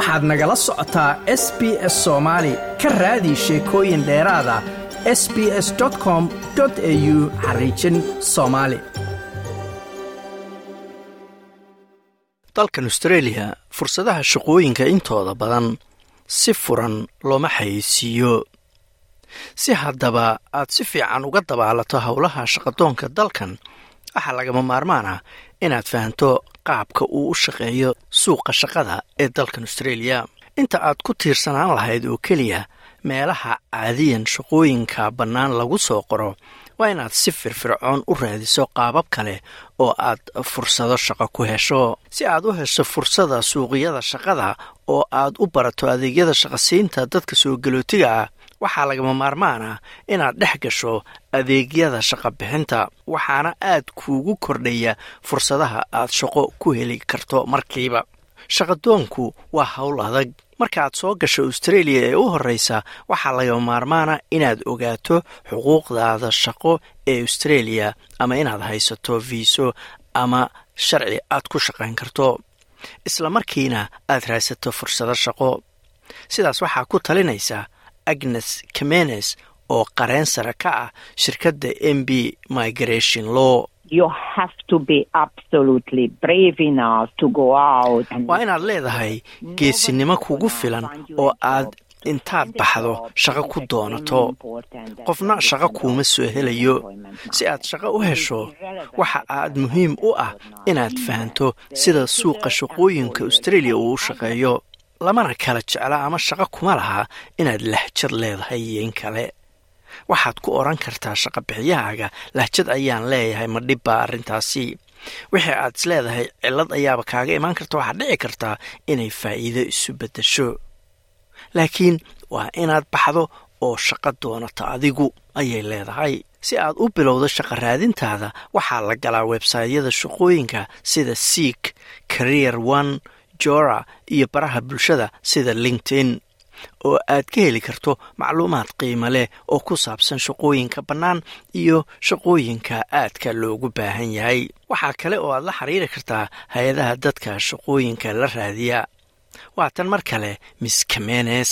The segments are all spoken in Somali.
waxaad nagala socotaa s b s soomaali ka raadi sheekooyin dheeraada s b s com au xariijin soomaali dalkan austreeliya fursadaha shaqooyinka intooda badan si furan looma xayeysiiyo. Si haddaba aad si fiican uga dabaalato howlaha shaqadoonka dalkan waxaa lagama maarmaan ah inaad fahanto qaabka uu u shaqeeyo suuqa shaqada ee dalkan austreeliya inta aad ku tiirsanaan lahayd oo keliya meelaha caadiyan shaqooyinka bannaan lagu soo qoro waa inaad si firfircoon u raadiso qaabab kale oo aad fursado shaqo ku hesho. Si aad u hesho fursada suuqyada shaqada oo aad u barato adeegyada shaqasiinta dadka soo galootiga ah waxaa lagama maarmaan ah inaad dhex gasho adeegyada shaqa bixinta waxaana aad kuugu kordhaya fursadaha aad shaqo ku heli karto markiiba. Shaqadoonku waa howl adag. Markaaad soo gasho austreeliya ee u horreysa waxaa lagama maarmaana inaad ogaato xuquuqdaada shaqo ee austreeliya ama inaad haysato viiso ama sharci aad ku shaqayn karto isla markiina aad raadsato fursado shaqo. Sidaas waxaa ku talinaysa agnes kamenes oo qareen sare ka ah shirkadda m b migration law. Waa inaad leedahay geesinimo kugu filan oo aad intaad baxdo shaqo ku doonato. Qofna shaqo kuuma soo helayo. Si aad shaqo u hesho waxa aad muhiim u ah inaad fahanto sida suuqa shaqooyinka austreeliya uu u shaqeeyo lamana kala jecla ama shaqo kuma laha inaad lahjad leedahay iyo in kale. Waxaad ku odhan kartaa shaqabixiyahaaga lahjad ayaan leeyahay ma dhibbaa arrintaasi. Wixii aad is leedahay cillad ayaaba kaaga imaan karta. Waxaad dhici kartaa inay faa'iido isu beddesho. Laakiin waa inaad baxdo oo shaqo doonato adigu ayay leedahay. Si aad u bilowdo shaqa raadintaada waxaa la galaa websaytyada shaqooyinka sida seek career one jora iyo baraha bulshada sida linkedin oo aad ka heli karto macluumaad qiimo leh oo ku saabsan shaqooyinka bannaan iyo shaqooyinka aadka loogu baahan yahay. Waxaa kale oo aad la xiriiri kartaa hay'adaha dadka shaqooyinka la raadiya. Waa tan mar kale miss kamenes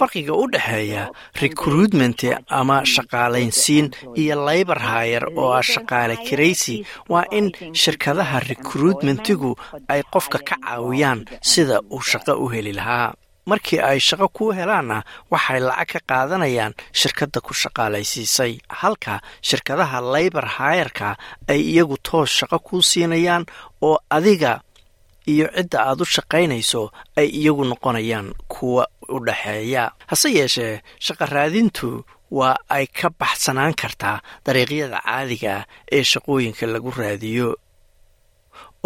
farqiga u dhexeeya recruitment ama shaqaalaysiin iyo labor hayer oo ah shaqaale kiraysi waa in shirkadaha recruitmentigu ay qofka ka caawiyaan sida uu shaqo u heli lahaa markii ay shaqo kuu helaanna waxay lacag ka qaadanayaan shirkadda ku shaqaalaysiisay. Halka shirkadaha labor hayerka ay iyagu toos shaqo kuu siinayaan oo adiga iyo cidda aad u shaqaynayso ay iyagu noqonayaan kuwa u dhaxeeya hase yeeshee shaqa raadintu waa ay ka baxsanaan kartaa dariiqyada caadiga ah ee shaqooyinka lagu raadiyo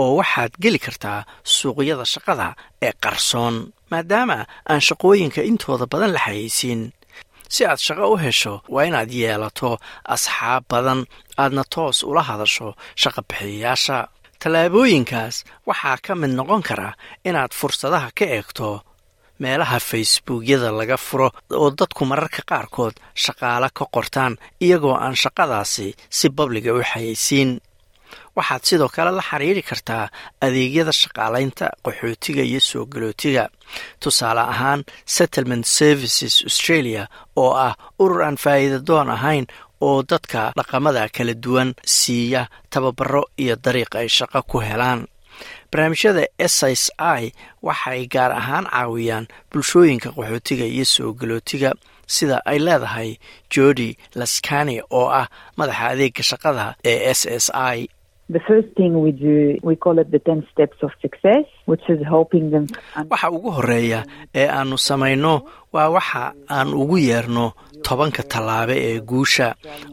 oo waxaad geli kartaa suuqyada shaqada ee qarsoon maadaama aan shaqooyinka intooda badan la xayeysiin si aad shaqo u hesho waa inaad yeelato asxaab badan aadna toos ula hadasho shaqa bixiyayaasha. Tallaabooyinkaas waxaa ka mid noqon kara inaad fursadaha ka eegto meelaha facebookyada laga furo oo dadku mararka qaarkood shaqaale ka qortaan iyagoo aan shaqadaasi si babliga u xayeysiin waxaad sidoo kale la xiriiri kartaa adeegyada shaqaalaynta qaxootiga iyo soo galootiga. Tusaale ahaan settlement services australia oo ah urur aan faa'iida doon ahayn oo dadka dhaqamada kala duwan siiya tababaro iyo dariiq ay shaqo ku helaan. Barnaamijyada s s i waxay gaar ahaan caawiyaan bulshooyinka qaxootiga iyo soo galootiga sida ay leedahay jodi laskani oo ah madaxa adeega shaqada ee s s i waxa ugu horreeya ee aanu samayno waa waxa aan ugu yeerno tobanka tallaabe ee guusha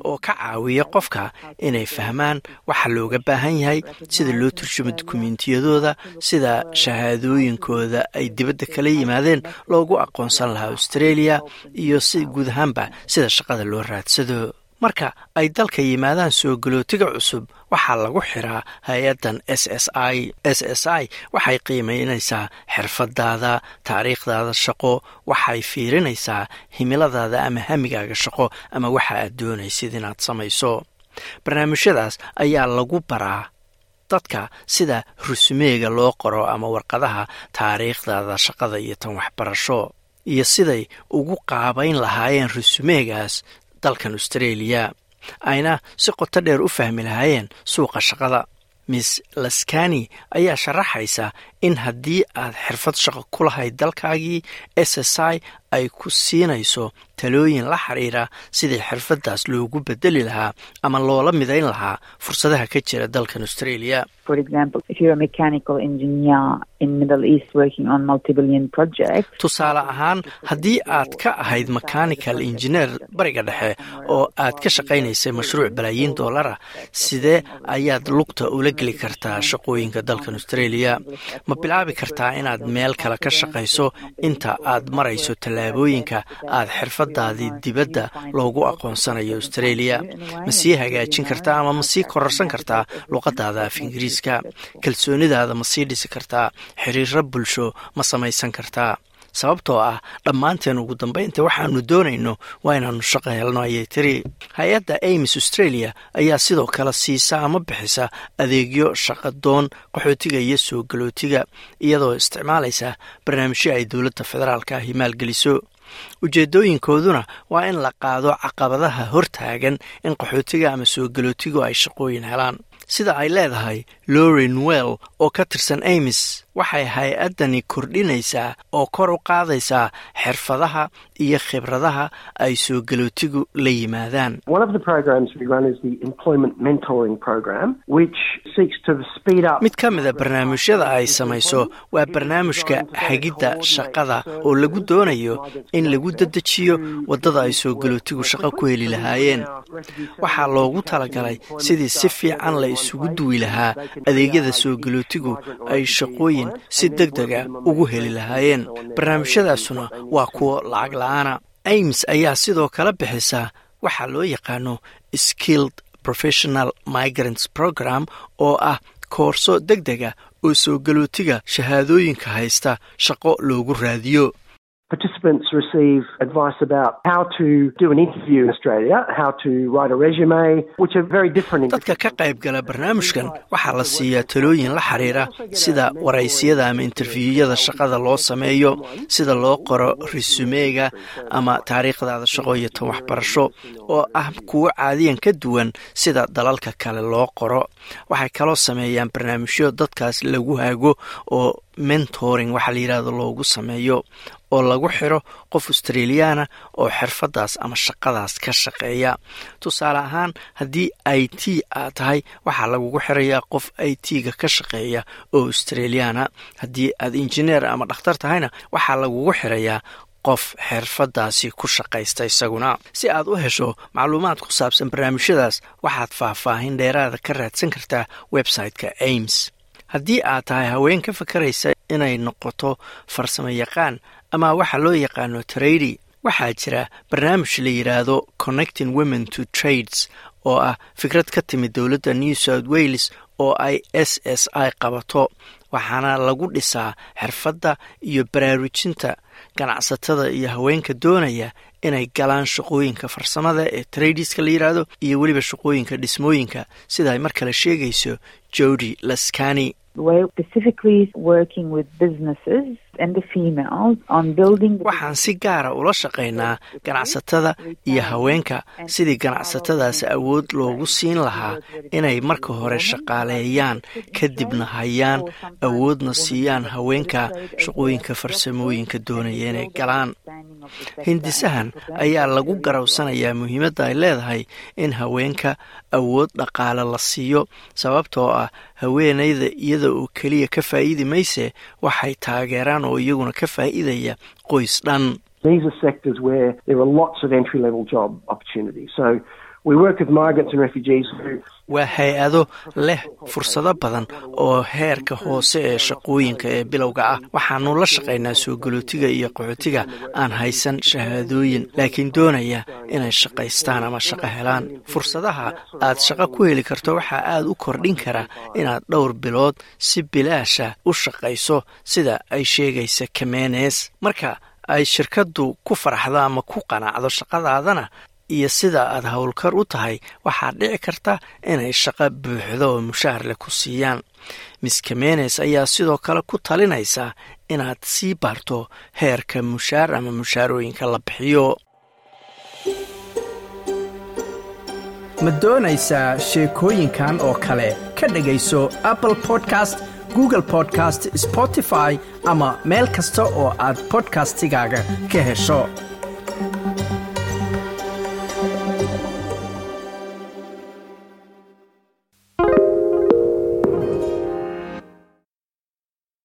oo ka caawiya qofka inay fahmaan waxa looga baahan yahay sida loo turjumo dukumentiyadooda sida shahaadooyinkooda ay dibadda kala yimaadeen loogu aqoonsan lahaa australia iyo si guud ahaanba sida shaqada loo raadsado. Marka ay dalka yimaadaan soo galootiga cusub waxaa lagu xiraa hay'addan s s i. S s i waxay qiimaynaysaa xirfadaada taariikhdaada shaqo waxay fiirinaysaa himiladaada ama hamigaaga shaqo ama waxa aad doonaysid inaad samayso. Barnaamijyadaas ayaa lagu baraa dadka sida rusumeega loo qoro ama warqadaha taariikhdaada shaqada iyo tan waxbarasho iyo siday ugu qaabayn lahaayeen rusumeegaas dalkan australia ayna si qoto dheer u fahmi lahaayeen suuqa shaqada. Miss laskani ayaa sharaxaysa in haddii aad xirfad shaqo ku lahayd dalkaagii s s i ay ku siinayso talooyin la xiriira sidii xirfaddaas loogu bedeli lahaa ama loola midayn lahaa fursadaha ka jira dalkan australia. Tusaale ahaan haddii aad ka ahayd mechanical engineer bariga dhexe oo aad ka shaqaynaysay mashruuc balaayiin doolara sidee ayaad lugta ula geli kartaa shaqooyinka dalkan australia ma bilaabi kartaa inaad meel kale ka shaqayso inta aad marayso tallaabooyinka aad xirfadaadii dibadda loogu aqoonsanayo australia. Ma sii hagaajin kartaa ama ma sii kororsan kartaa luqadaada af ingiriiska. Kalsoonidaada ma sii dhisi kartaa. Xiriiro bulsho ma samaysan kartaa sababtoo ah dhammaanteen ugu dambaynta waxaanu doonayno waa inaannu shaqo helno ayay tiri. Hay'adda amis australia ayaa sidoo kale siisa ama bixisa adeegyo shaqadoon qaxootiga iyo soo galootiga iyadoo isticmaalaysa barnaamijyo ay dowladda federaalka ahi maalgeliso ujeedooyinkooduna waa in la qaado caqabadaha hortaagan in qaxootiga ama soo galootigu ay shaqooyin helaan. Sida ay leedahay lorin well oo ka tirsan amis waxay hay'addani kordhinaysaa oo kor u qaadaysaa xirfadaha iyo khibradaha ay soo galootigu la yimaadaan. Mid ka mida barnaamijyada ay samayso waa barnaamijka hagidda shaqada oo lagu doonayo in lagu dedejiyo waddada ay soo galootigu shaqo ku heli lahaayeen. Waxaa loogu talagalay sidii si fiican la isugu duwi lahaa adeegyada soo galootigu ay shaqooyin si deg dega ugu heli lahaayeen. Barnaamijyadaasuna waa kuwo lacag la'aana. Ames ayaa sidoo kale bixisa waxaa loo yaqaano skilled professional migrants program oo ah koorso deg dega oo soo galootiga shahaadooyinka haysta shaqo loogu raadiyo Participants receive advice about how to do an interview in Australia, how to write a resume, which are very different. In dadka ka qayb gala barnaamijkan waxaa la siiyaa talooyin la xiriira sida waraysiyada ama interviwyada shaqada loo sameeyo sida loo qoro resumeega ama taariikhdaada shaqo iyo tan waxbarasho oo ah kuwo caadiyan ka duwan sida dalalka kale loo qoro. Waxay kaloo sameeyaan barnaamijyo dadkaas lagu hago oo mentoring waxaa la yidhahdo loogu sameeyo oo lagu xiro qof australiyaana oo xirfadaas ama shaqadaas ka shaqeeya. Tusaale ahaan haddii i t aad tahay waxaa lagugu xirayaa qof i t-ga ka shaqeeya oo australiyaana haddii aad injineer ama dhakhtar tahayna waxaa lagugu xirayaa qof xirfadaasi ku shaqaysta isaguna. Si aad u hesho macluumaad ku saabsan barnaamijyadaas waxaad faahfaahin dheeraada ka raadsan kartaa website-ka haddii aad tahay haween ka fakaraysa inay noqoto farsamo yaqaan ama waxa loo yaqaano trady waxaa jira barnaamij la yidhaahdo connecting women to trades oo ah fikrad ka timid dowladda new south wales oo ay s s i qabato waxaana lagu dhisaa xirfadda iyo baraarujinta ganacsatada iyo haweenka doonaya inay galaan shaqooyinka farsamada ee tradiska la yidhaahdo iyo weliba shaqooyinka dhismooyinka sida ay mar kale sheegayso jody laskani waxaan si gaara ula shaqaynaa ganacsatada iyo haweenka sidii ganacsatadaas awood loogu siin lahaa inay marka hore shaqaaleeyaan kadibna hayaan awoodna siiyaan haweenka shaqooyinka farsamooyinka doonaya inay galaan. Hindisahan ayaa lagu garawsanayaa muhiimadda ay leedahay in haweenka awood dhaqaale la siiyo sababtoo ah haweenayda iyada oo keliya ka faa'iidi mayse waxay taageeraan oo iyaguna ka faa'iidaya qoys dhan waa hay'ado leh fursado badan oo heerka hoose ee shaqooyinka ee bilowga ah. Waxaanu la shaqaynaa soo galootiga iyo qaxootiga aan haysan shahaadooyin laakiin doonaya inay shaqaystaan ama shaqo helaan. Fursadaha aad shaqo ku heli karto waxaa aad u kordhin kara inaad dhowr bilood si bilaasha u shaqayso sida ay sheegaysa kamenes marka ay shirkaddu ku faraxdo ama ku qanacdo shaqadaadana iyo sida aad howlkar u tahay waxaa dhici karta inay shaqo buuxdo oo mushaar leh ku siiyaan. Miss kamenes ayaa sidoo kale ku talinaysa inaad sii baarto heerka mushaar ama mushaarooyinka la bixiyo. Ma doonaysaa sheekooyinkan oo kale? Ka dhegayso apple podcast google podcast spotify ama meel kasta oo aad bodkastigaaga ka hesho